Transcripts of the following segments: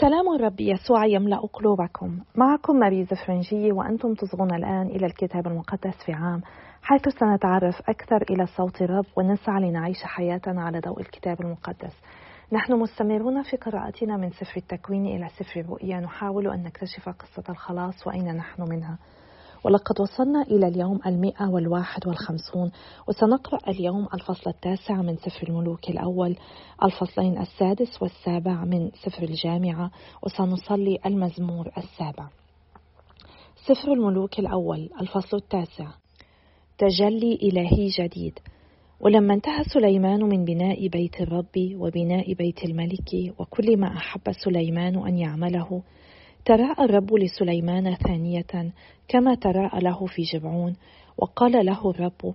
سلام الرب يسوع يملأ قلوبكم. معكم ماريزا فرنجية وأنتم تصغون الآن إلى الكتاب المقدس في عام حيث سنتعرف أكثر إلى صوت الرب ونسعى لنعيش حياتنا على ضوء الكتاب المقدس. نحن مستمرون في قراءتنا من سفر التكوين إلى سفر الرؤيا. نحاول أن نكتشف قصة الخلاص وأين نحن منها. ولقد وصلنا إلى اليوم المئة والواحد والخمسون وسنقرأ اليوم الفصل التاسع من سفر الملوك الأول الفصلين السادس والسابع من سفر الجامعة وسنصلي المزمور السابع. سفر الملوك الأول الفصل التاسع. تجلي إلهي جديد. ولما انتهى سليمان من بناء بيت الرب وبناء بيت الملك وكل ما أحب سليمان أن يعمله تراءى الرب لسليمان ثانية كما تراءى له في جبعون؟ وقال له الرب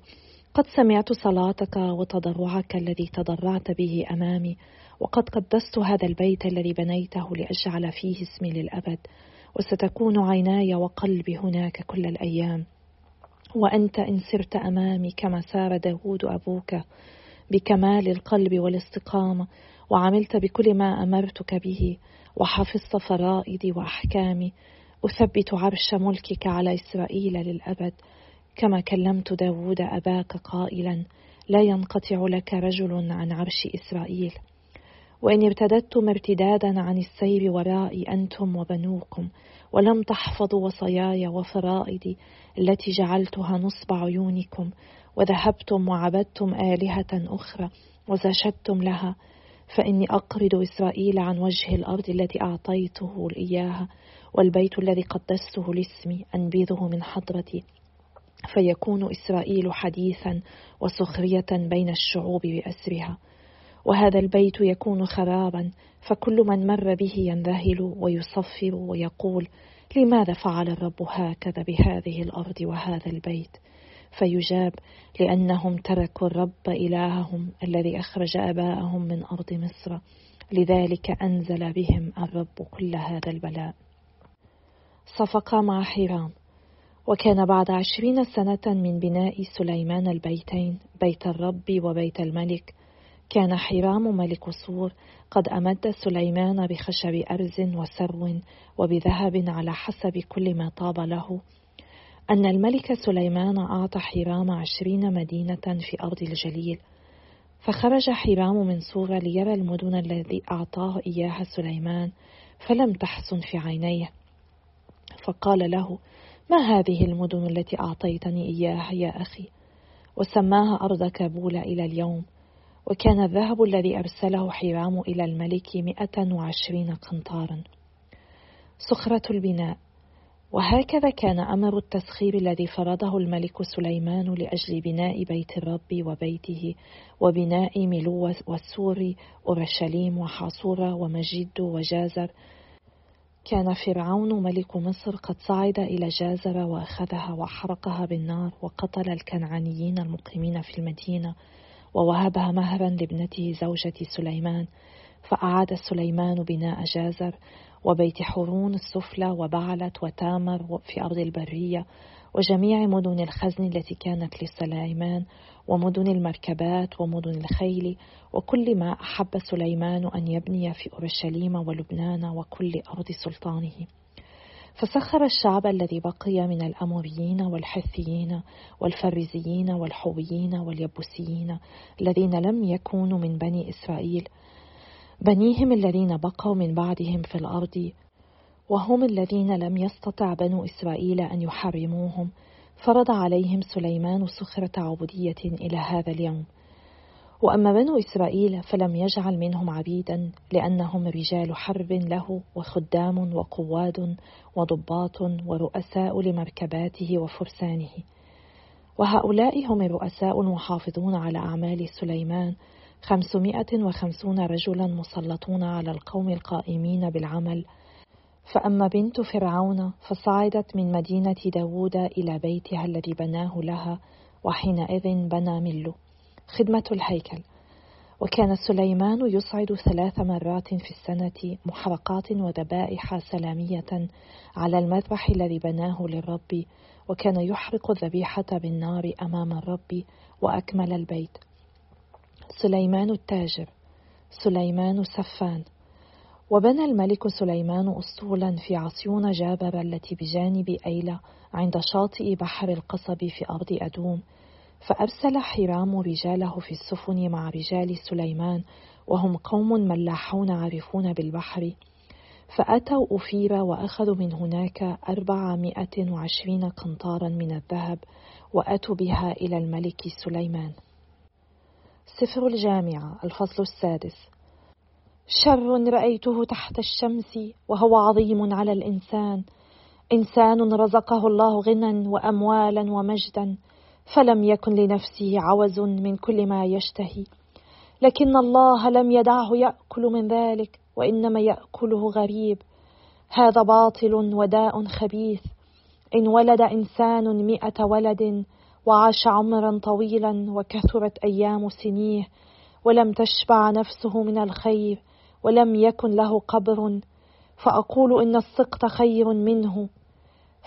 قد سمعت صلاتك وتضرعك الذي تضرعت به أمامي وقد قدست هذا البيت الذي بنيته لأجعل فيه اسمي للأبد وستكون عيناي وقلبي هناك كل الأيام وأنت إن سرت أمامي كما سار داود أبوك بكمال القلب والاستقامة وعملت بكل ما أمرتك به وحفظت فرائضي وأحكامي. أثبت عرش ملكك على إسرائيل للأبد. كما كلمت داود أباك قائلا لا ينقطع لك رجل عن عرش إسرائيل. وإن ارتددتم ارتدادا عن السير ورائي أنتم وبنوكم ولم تحفظوا وصاياي وفرائضي التي جعلتها نصب عيونكم وذهبتم وعبدتم آلهة أخرى وزشدتم لها. فإني أقرض إسرائيل عن وجه الأرض التي أعطيته إياها والبيت الذي قدسته لاسمي أنبذه من حضرتي. فيكون إسرائيل حديثا وسخرية بين الشعوب بأسرها. وهذا البيت يكون خرابا فكل من مر به ينذهل ويصفر ويقول لماذا فعل الرب هكذا بهذه الأرض وهذا البيت؟ فيجاب لأنهم تركوا الرب إلههم الذي أخرج آباءهم من أرض مصر. لذلك أنزل بهم الرب كل هذا البلاء. صفق مع حيرام وكان بعد عشرين سنة من بناء سليمان البيتين بيت الرب وبيت الملك كان حرام ملك صور قد أمد سليمان بخشب أرز وسرو وبذهب على حسب كل ما طاب له أن الملك سليمان أعطى حرام عشرين مدينة في أرض الجليل فخرج حرام من صورة ليرى المدن الذي أعطاه إياها سليمان فلم تحسن في عينيه. فقال له ما هذه المدن التي أعطيتني إياها يا أخي؟ وسماها أرض كابول إلى اليوم وكان الذهب الذي أرسله حرام إلى الملك مئة وعشرين قنطارا. صخرة البناء. وهكذا كان أمر التسخير الذي فرضه الملك سليمان لأجل بناء بيت الرب وبيته وبناء ملو والسور أورشليم وحاصورة ومجد وجازر. كان فرعون ملك مصر قد صعد إلى جازر وأخذها وحرقها بالنار وقتل الكنعانيين المقيمين في المدينة ووهبها مهرا لابنته زوجة سليمان. فأعاد سليمان بناء جازر وبيت حورون السفلى وبعلت وتامر في أرض البرية وجميع مدن الخزن التي كانت لسليمان ومدن المركبات ومدن الخيل وكل ما أحب سليمان أن يبني في أورشليم ولبنان وكل أرض سلطانه. فسخر الشعب الذي بقي من الأموريين والحثيين والفرزيين والحويين واليبوسيين الذين لم يكونوا من بني إسرائيل بنيهم الذين بقوا من بعدهم في الأرض وهم الذين لم يستطع بنو إسرائيل أن يحرموهم فرض عليهم سليمان سخرة عبودية إلى هذا اليوم. وأما بنو إسرائيل فلم يجعل منهم عبيدا لأنهم رجال حرب له وخدام وقواد وضباط ورؤساء لمركباته وفرسانه. وهؤلاء هم الرؤساء المحافظون على أعمال سليمان خمسمائة وخمسون رجلا مسلطون على القوم القائمين بالعمل. فأما بنت فرعون فصعدت من مدينة داود إلى بيتها الذي بناه لها وحينئذ بنى ملو خدمة الهيكل. وكان سليمان يصعد ثلاث مرات في السنة محرقات وذبائح سلامية على المذبح الذي بناه للرب وكان يحرق الذبيحة بالنار أمام الرب وأكمل البيت. سليمان التاجر سليمان سفان وبنى الملك سليمان أسطولا في عصيون جابر التي بجانب أيلة عند شاطئ بحر القصب في أرض أدوم فأرسل حرام رجاله في السفن مع رجال سليمان وهم قوم ملاحون عارفون بالبحر. فأتوا أفير وأخذوا من هناك أربعمائة وعشرين قنطارا من الذهب وأتوا بها إلى الملك سليمان. سفر الجامعة الفصل السادس. شر رأيته تحت الشمس وهو عظيم على الإنسان. إنسان رزقه الله غنى وأموالا ومجدا فلم يكن لنفسه عوز من كل ما يشتهي. لكن الله لم يدعه يأكل من ذلك وإنما يأكله غريب. هذا باطل وداء خبيث. إن ولد إنسان مئة ولد وعاش عمرا طويلا وكثرت أيام سنيه ولم تشبع نفسه من الخير ولم يكن له قبر فأقول إن السقط خير منه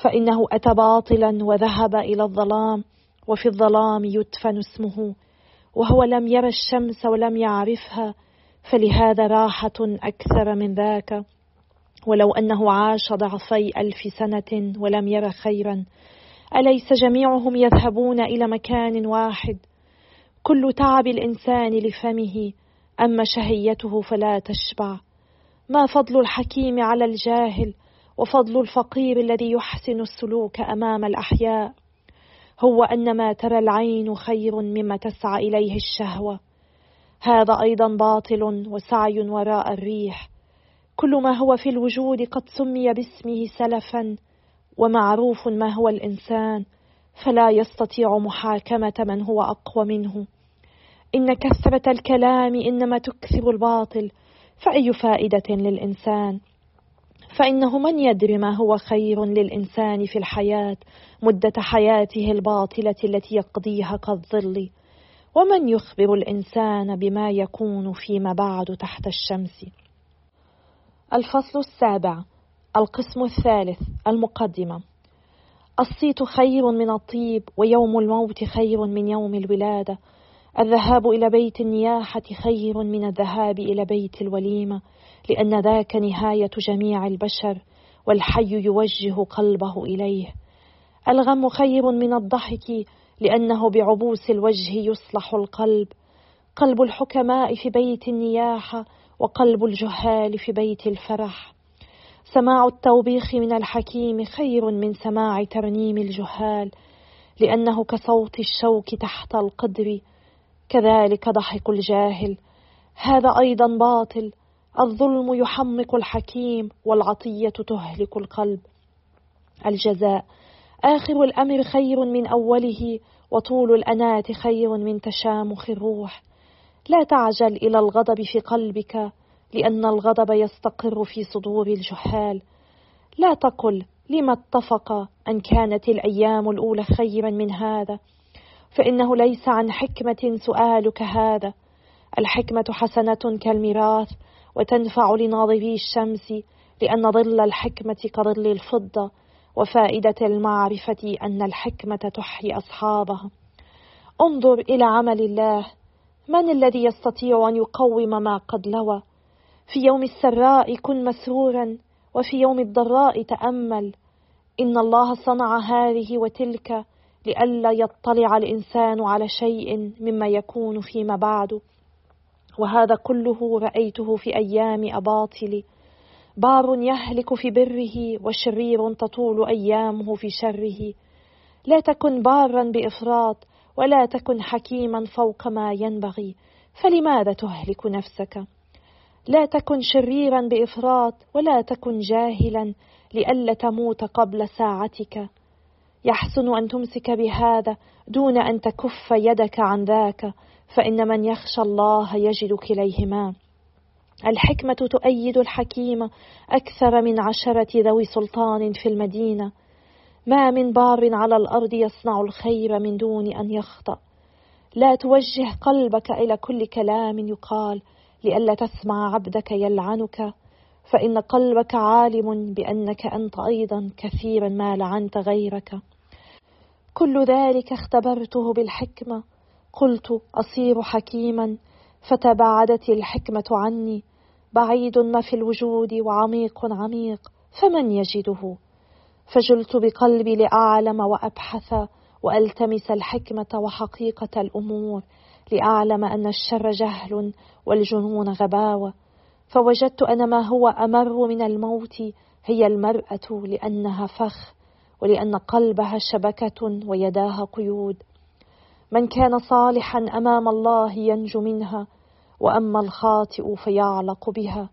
فإنه أتى باطلا وذهب إلى الظلام وفي الظلام يدفن اسمه وهو لم ير الشمس ولم يعرفها فلهذا راحة أكثر من ذاك ولو أنه عاش ضعفي ألف سنة ولم ير خيرا. أليس جميعهم يذهبون إلى مكان واحد؟ كل تعب الإنسان لفمه أما شهيته فلا تشبع. ما فضل الحكيم على الجاهل وفضل الفقير الذي يحسن السلوك أمام الأحياء؟ هو أن ما ترى العين خير مما تسعى إليه الشهوة. هذا أيضا باطل وسعي وراء الريح. كل ما هو في الوجود قد سمي باسمه سلفا. ومعروف ما هو الإنسان فلا يستطيع محاكمة من هو أقوى منه. إن كثرة الكلام إنما تكثر الباطل فأي فائدة للإنسان؟ فإنه من يدري ما هو خير للإنسان في الحياة مدة حياته الباطلة التي يقضيها كالظل؟ ومن يخبر الإنسان بما يكون فيما بعد تحت الشمس؟ الفصل السابع. القسم الثالث المقدمة. الصيت خير من الطيب ويوم الموت خير من يوم الولادة. الذهاب إلى بيت النياحة خير من الذهاب إلى بيت الوليمة لأن ذاك نهاية جميع البشر والحي يوجه قلبه إليه. الغم خير من الضحك لأنه بعبوس الوجه يصلح القلب. قلب الحكماء في بيت النياحة وقلب الجهال في بيت الفرح. سماع التوبيخ من الحكيم خير من سماع ترنيم الجهال لأنه كصوت الشوك تحت القدر كذلك ضحك الجاهل. هذا أيضا باطل الظلم يحمق الحكيم والعطية تهلك القلب. الجزاء آخر الأمر خير من أوله وطول الأنات خير من تشامخ الروح. لا تعجل إلى الغضب في قلبك لأن الغضب يستقر في صدور الجحال. لا تقل لما اتفق أن كانت الأيام الأولى خيرا من هذا فإنه ليس عن حكمة سؤالك هذا. الحكمة حسنة كالميراث وتنفع لناظري الشمس لأن ظل الحكمة كظل الفضة وفائدة المعرفة أن الحكمة تحيي أصحابها. انظر إلى عمل الله. من الذي يستطيع أن يقوم ما قد لوى؟ في يوم السراء كن مسرورا وفي يوم الضراء تأمل. إن الله صنع هذه وتلك لئلا يطلع الإنسان على شيء مما يكون فيما بعد. وهذا كله رأيته في أيام أباطل. بار يهلك في بره وشرير تطول أيامه في شره. لا تكن بارا بإفراط ولا تكن حكيما فوق ما ينبغي. فلماذا تهلك نفسك؟ لا تكن شريرا بإفراط ولا تكن جاهلا لئلا تموت قبل ساعتك. يحسن أن تمسك بهذا دون أن تكف يدك عن ذاك فإن من يخشى الله يجد كليهما. الحكمة تؤيد الحكيم أكثر من عشرة ذوي سلطان في المدينة. ما من بار على الأرض يصنع الخير من دون أن يخطأ. لا توجه قلبك إلى كل كلام يقال لئلا تسمع عبدك يلعنك فإن قلبك عالم بأنك أنت أيضا كثيرا ما لعنت غيرك. كل ذلك اختبرته بالحكمة قلت أصير حكيما فتباعدت الحكمة عني. بعيد ما في الوجود وعميق عميق فمن يجده؟ فجلت بقلبي لأعلم وأبحث وألتمس الحكمة وحقيقة الأمور. لأعلم أن الشر جهل والجنون غباوة فوجدت أن ما هو أمر من الموت هي المرأة لأنها فخ ولأن قلبها شبكة ويداها قيود. من كان صالحا أمام الله ينجو منها وأما الخاطئ فيعلق بها.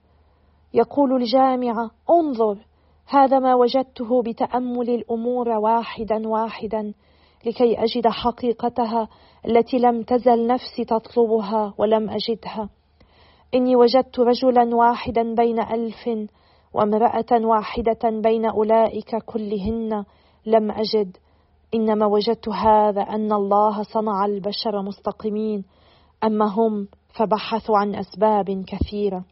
يقول الجامع انظر هذا ما وجدته بتأمل الأمور واحدا واحدا لكي أجد حقيقتها التي لم تزل نفسي تطلبها ولم أجدها. إني وجدت رجلا واحدا بين ألف وامرأة واحدة بين أولئك كلهن لم أجد. إنما وجدت هذا أن الله صنع البشر مستقيمين أما هم فبحثوا عن أسباب كثيرة.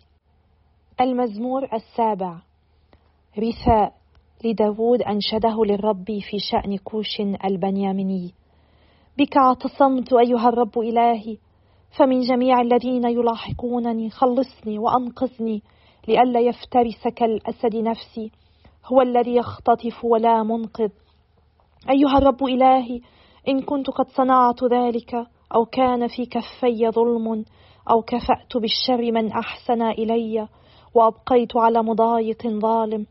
المزمور السابع رثاء. لداود أنشده للرب في شأن كوش البنياميني. بك اعتصمت أيها الرب إلهي فمن جميع الذين يلاحقونني خلصني وأنقذني لئلا يفترس كالأسد نفسي هو الذي يختطف ولا منقذ. أيها الرب إلهي إن كنت قد صنعت ذلك أو كان في كفي ظلم أو كفأت بالشر من أحسن إلي وأبقيت على مضايق ظالم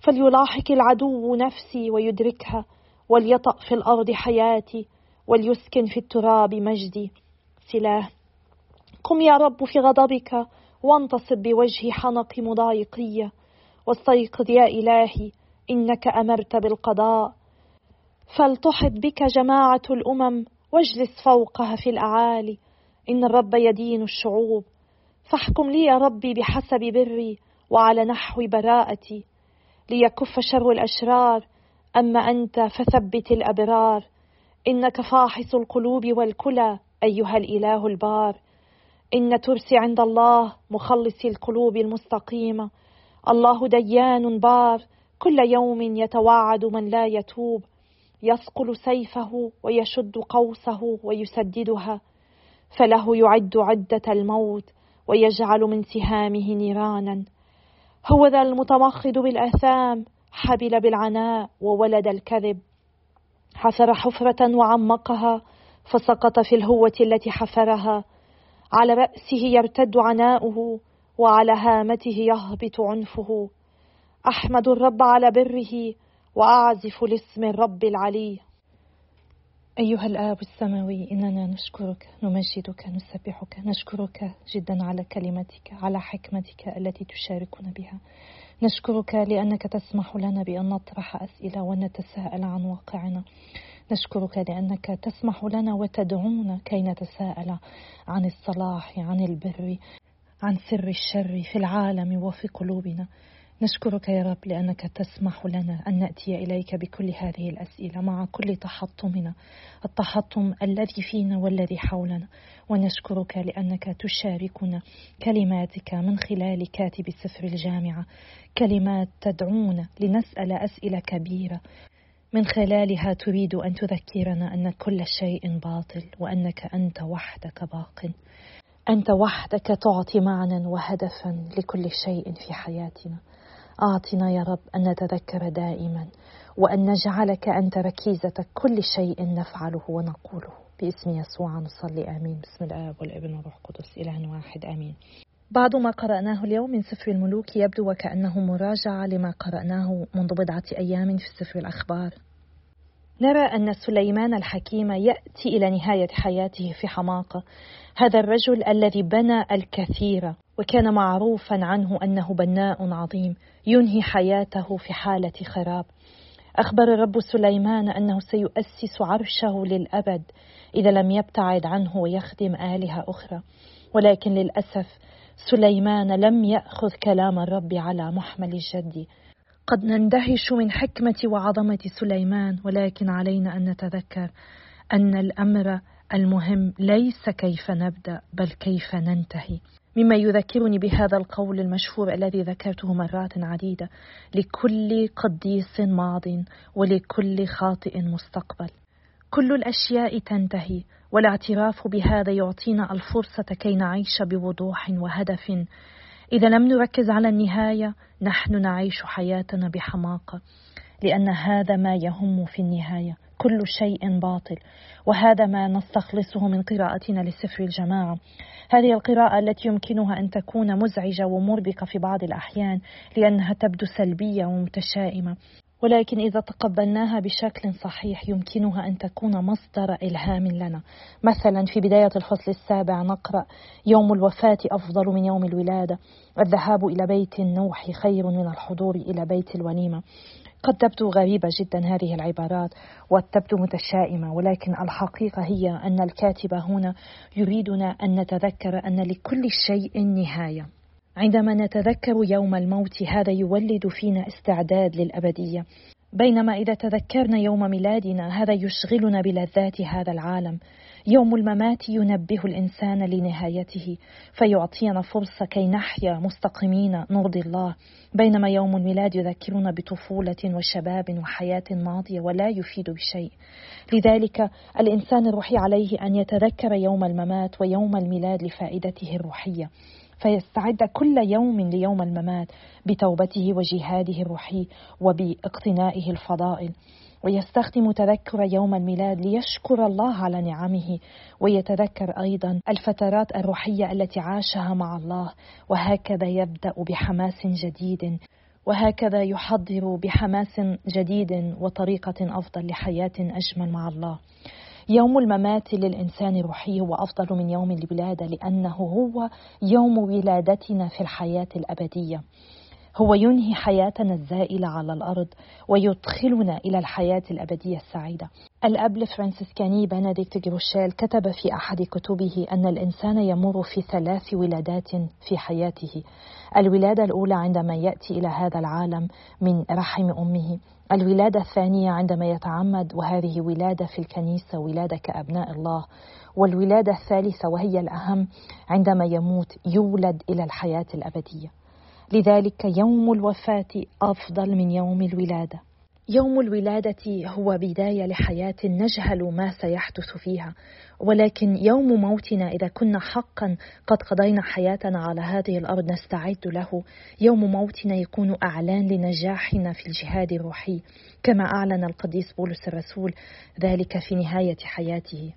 فليلاحق العدو نفسي ويدركها وليطأ في الأرض حياتي وليسكن في التراب مجدي. سلاه. قم يا رب في غضبك وانتصب بوجه حنق مضايقية واستيقظ يا إلهي إنك أمرت بالقضاء. فلتحط بك جماعة الأمم واجلس فوقها في الأعالي. إن الرب يدين الشعوب. فاحكم لي يا ربي بحسب بري وعلى نحو براءتي. ليكف شر الأشرار. أما أنت فثبت الأبرار. إنك فاحص القلوب والكلى أيها الإله البار. إن ترسي عند الله مخلص القلوب المستقيمة. الله ديان بار. كل يوم يتوعد من لا يتوب. يصقل سيفه ويشد قوسه ويسددها. فله يعد عدة الموت ويجعل من سهامه نيرانا. هو ذا المتمخض بالآثام حبل بالعناء وولد الكذب. حفر حفرة وعمقها فسقط في الهوة التي حفرها. على رأسه يرتد عناؤه وعلى هامته يهبط عنفه. أحمد الرب على بره وأعزف لاسم الرب العلي. أيها الآب السماوي إننا نشكرك نمجدك نسبحك نشكرك جدا على كلمتك على حكمتك التي تشاركنا بها. نشكرك لأنك تسمح لنا بأن نطرح أسئلة ونتساءل عن واقعنا. نشكرك لأنك تسمح لنا وتدعونا كي نتساءل عن الصلاح عن البر عن سر الشر في العالم وفي قلوبنا. نشكرك يا رب لأنك تسمح لنا أن نأتي إليك بكل هذه الأسئلة مع كل تحطمنا التحطم الذي فينا والذي حولنا. ونشكرك لأنك تشاركنا كلماتك من خلال كاتب سفر الجامعة كلمات تدعونا لنسأل أسئلة كبيرة. من خلالها تريد أن تذكرنا أن كل شيء باطل وأنك أنت وحدك باق. أنت وحدك تعطي معنى وهدفا لكل شيء في حياتنا. أعطنا يا رب أن نتذكر دائما وأن نجعلك أنت ركيزة كل شيء نفعله ونقوله. باسم يسوع نصلي آمين. بسم الآب والابن والروح القدس إله واحد آمين. بعد ما قرأناه اليوم من سفر الملوك يبدو وكأنه مراجعة لما قرأناه منذ بضعة أيام في سفر الأخبار. نرى أن سليمان الحكيم يأتي إلى نهاية حياته في حماقة. هذا الرجل الذي بنى الكثير وكان معروفا عنه أنه بناء عظيم. ينهي حياته في حالة خراب. أخبر الرب سليمان أنه سيؤسس عرشه للأبد إذا لم يبتعد عنه ويخدم آلهة أخرى. ولكن للأسف سليمان لم يأخذ كلام الرب على محمل الجد. قد نندهش من حكمة وعظمة سليمان ولكن علينا أن نتذكر أن الأمر المهم ليس كيف نبدأ بل كيف ننتهي. مما يذكرني بهذا القول المشهور الذي ذكرته مرات عديدة. لكل قديس ماض ولكل خاطئ مستقبل. كل الأشياء تنتهي والاعتراف بهذا يعطينا الفرصة كي نعيش بوضوح وهدف. إذا لم نركز على النهاية نحن نعيش حياتنا بحماقة. لأن هذا ما يهم في النهاية كل شيء باطل. وهذا ما نستخلصه من قراءتنا لسفر الجماعة. هذه القراءة التي يمكنها أن تكون مزعجة ومربكة في بعض الأحيان لأنها تبدو سلبية ومتشائمة. ولكن إذا تقبلناها بشكل صحيح يمكنها أن تكون مصدر إلهام لنا. مثلا في بداية الفصل السابع نقرأ يوم الوفاة أفضل من يوم الولادة. الذهاب إلى بيت النوح خير من الحضور إلى بيت الوليمة. قد تبدو غريبة جدا هذه العبارات وتبدو متشائمة ولكن الحقيقة هي أن الكاتب هنا يريدنا أن نتذكر أن لكل شيء نهاية. عندما نتذكر يوم الموت هذا يولد فينا استعداد للأبدية. بينما إذا تذكرنا يوم ميلادنا هذا يشغلنا بلذات هذا العالم. يوم الممات ينبه الإنسان لنهايته فيعطينا فرصة كي نحيا مستقيمين نرضي الله. بينما يوم الميلاد يذكرنا بطفولة وشباب وحياة ماضية ولا يفيد بشيء. لذلك الإنسان الروحي عليه أن يتذكر يوم الممات ويوم الميلاد لفائدته الروحية. فيستعد كل يوم ليوم الممات بتوبته وجهاده الروحي وباقتنائه الفضائل. ويستخدم تذكر يوم الميلاد ليشكر الله على نعمه. ويتذكر أيضا الفترات الروحية التي عاشها مع الله. وهكذا يبدأ بحماس جديد. وهكذا يحضر بحماس جديد وطريقة أفضل لحياة أجمل مع الله. يوم الممات للإنسان الروحي هو أفضل من يوم الولادة لأنه هو يوم ولادتنا في الحياة الأبدية. هو ينهي حياتنا الزائلة على الأرض ويدخلنا إلى الحياة الأبدية السعيدة. الأب الفرنسيسكاني بنديكت جروشيل كتب في أحد كتبه أن الإنسان يمر في ثلاث ولادات في حياته. الولادة الأولى عندما يأتي إلى هذا العالم من رحم أمه. الولادة الثانية عندما يتعمد وهذه ولادة في الكنيسة ولادة كأبناء الله. والولادة الثالثة وهي الأهم عندما يموت يولد إلى الحياة الأبدية. لذلك يوم الوفاة أفضل من يوم الولادة. يوم الولادة هو بداية لحياة نجهل ما سيحدث فيها. ولكن يوم موتنا إذا كنا حقا قد قضينا حياتنا على هذه الأرض نستعد له. يوم موتنا يكون أعلان لنجاحنا في الجهاد الروحي كما أعلن القديس بولس الرسول ذلك في نهاية حياته.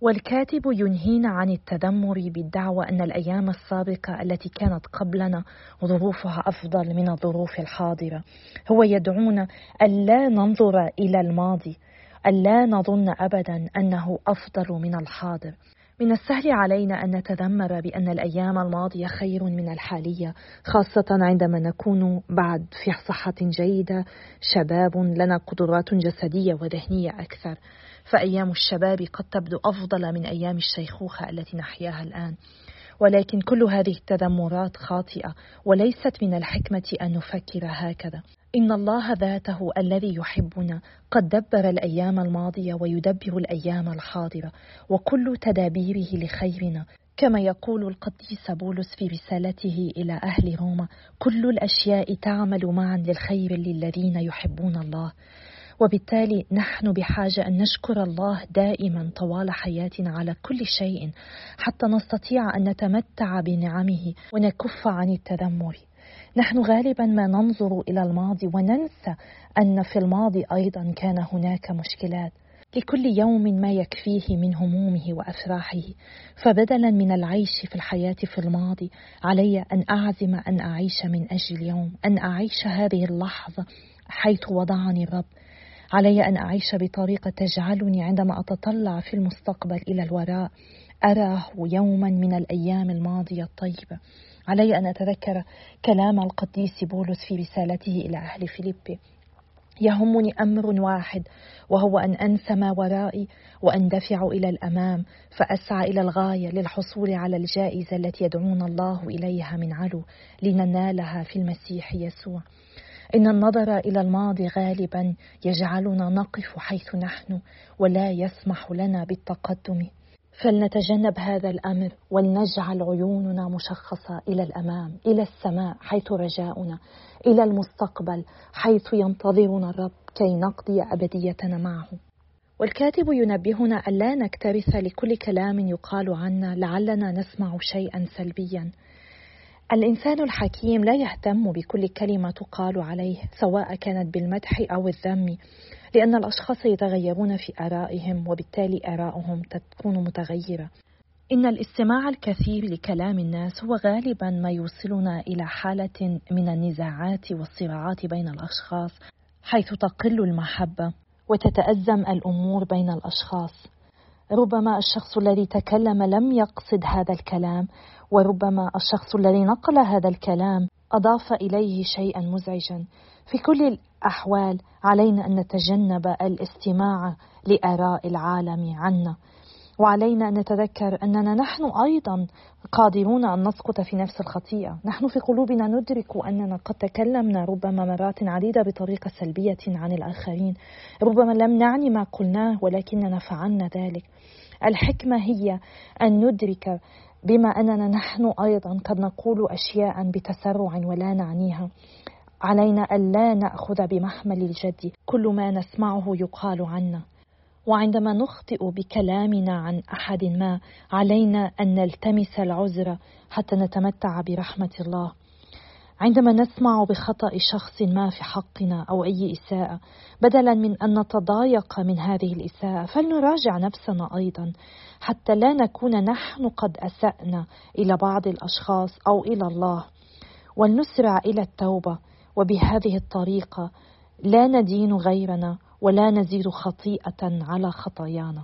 والكاتب ينهينا عن التذمر بالدعوى أن الأيام السابقة التي كانت قبلنا ظروفها أفضل من الظروف الحاضرة. هو يدعونا ألا ننظر إلى الماضي ألا نظن أبدا أنه أفضل من الحاضر. من السهل علينا أن نتذمر بأن الأيام الماضية خير من الحالية خاصة عندما نكون بعد في صحة جيدة شباب لنا قدرات جسدية وذهنية أكثر. فأيام الشباب قد تبدو أفضل من أيام الشيخوخة التي نحياها الآن. ولكن كل هذه التذمرات خاطئة وليست من الحكمة أن نفكر هكذا. إن الله ذاته الذي يحبنا. قد دبر الأيام الماضية ويدبر الأيام الحاضرة وكل تدابيره لخيرنا. كما يقول القديس بولس في رسالته إلى أهل روما كل الأشياء تعمل معا للخير للذين يحبون الله. وبالتالي نحن بحاجة أن نشكر الله دائما طوال حياتنا على كل شيء حتى نستطيع أن نتمتع بنعمه ونكف عن التذمر. نحن غالبا ما ننظر إلى الماضي وننسى أن في الماضي أيضا كان هناك مشكلات. لكل يوم ما يكفيه من همومه وأفراحه. فبدلا من العيش في الحياة في الماضي علي أن أعزم أن أعيش من أجل اليوم أن أعيش هذه اللحظة حيث وضعني الرب. علي أن أعيش بطريقة تجعلني عندما أتطلع في المستقبل إلى الوراء أراه يوما من الأيام الماضية الطيبة. علي أن أتذكر كلام القديس بولس في رسالته إلى أهل فيليبي يهمني أمر واحد وهو أن انسى ما ورائي واندفع إلى الأمام فأسعى إلى الغاية للحصول على الجائزة التي يدعونا الله إليها من علو لننالها في المسيح يسوع. إن النظر إلى الماضي غالبا يجعلنا نقف حيث نحن ولا يسمح لنا بالتقدم فلنتجنب هذا الأمر ولنجعل عيوننا مشخصة إلى الأمام إلى السماء حيث رجاؤنا إلى المستقبل حيث ينتظرنا الرب كي نقضي أبديتنا معه. والكاتب ينبهنا الا نكترث لكل كلام يقال عنا لعلنا نسمع شيئا سلبيا. الإنسان الحكيم لا يهتم بكل كلمة تقال عليه سواء كانت بالمدح أو الذم لأن الأشخاص يتغيرون في آرائهم وبالتالي آراؤهم تكون متغيرة. إن الاستماع الكثير لكلام الناس هو غالبا ما يوصلنا إلى حالة من النزاعات والصراعات بين الأشخاص حيث تقل المحبة وتتأزم الأمور بين الأشخاص. ربما الشخص الذي تكلم لم يقصد هذا الكلام وربما الشخص الذي نقل هذا الكلام أضاف إليه شيئا مزعجا. في كل الأحوال علينا أن نتجنب الاستماع لآراء العالم عنا وعلينا أن نتذكر أننا نحن أيضا قادرون أن نسقط في نفس الخطيئة، نحن في قلوبنا ندرك أننا قد تكلمنا ربما مرات عديدة بطريقة سلبية عن الآخرين، ربما لم نعني ما قلناه ولكننا فعلنا ذلك. الحكمة هي أن ندرك بما أننا نحن أيضا قد نقول اشياء بتسرع ولا نعنيها. علينا الا نأخذ بمحمل الجد كل ما نسمعه يقال عنا. وعندما نخطئ بكلامنا عن أحد ما علينا أن نلتمس العذر حتى نتمتع برحمة الله عندما نسمع بخطأ شخص ما في حقنا أو أي إساءة بدلا من أن نتضايق من هذه الإساءة فلنراجع نفسنا أيضا. حتى لا نكون نحن قد أسأنا إلى بعض الأشخاص أو إلى الله. ولنسرع إلى التوبة. وبهذه الطريقة لا ندين غيرنا ولا نزيد خطيئة على خطايانا.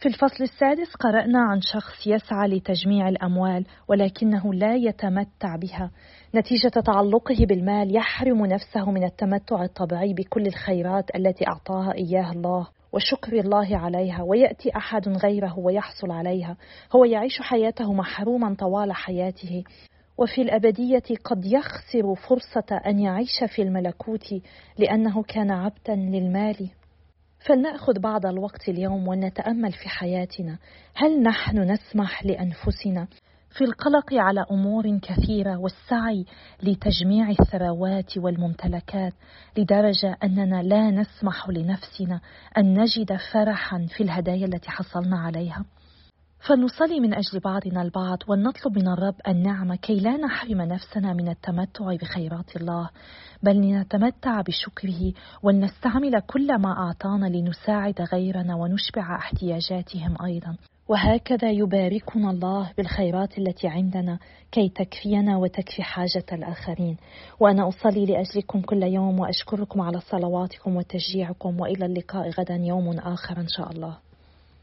في الفصل السادس قرأنا عن شخص يسعى لتجميع الأموال ولكنه لا يتمتع بها. نتيجة تعلقه بالمال يحرم نفسه من التمتع الطبيعي بكل الخيرات التي أعطاها إياها الله وشكر الله عليها ويأتي أحد غيره ويحصل عليها. هو يعيش حياته محروما طوال حياته. وفي الأبدية قد يخسر فرصة أن يعيش في الملكوت لأنه كان عبدا للمال. فلنأخذ بعض الوقت اليوم ونتأمل في حياتنا. هل نحن نسمح لأنفسنا في القلق على أمور كثيرة والسعي لتجميع الثروات والممتلكات لدرجة أننا لا نسمح لنفسنا أن نجد فرحا في الهدايا التي حصلنا عليها؟ فلنصلي من أجل بعضنا البعض ونطلب من الرب النعمة كي لا نحرم نفسنا من التمتع بخيرات الله بل لنتمتع بشكره ولنستعمل كل ما أعطانا لنساعد غيرنا ونشبع احتياجاتهم أيضا. وهكذا يباركنا الله بالخيرات التي عندنا كي تكفينا وتكفي حاجة الآخرين. وأنا أصلي لأجلكم كل يوم وأشكركم على صلواتكم وتشجيعكم وإلى اللقاء غدا يوم آخر إن شاء الله.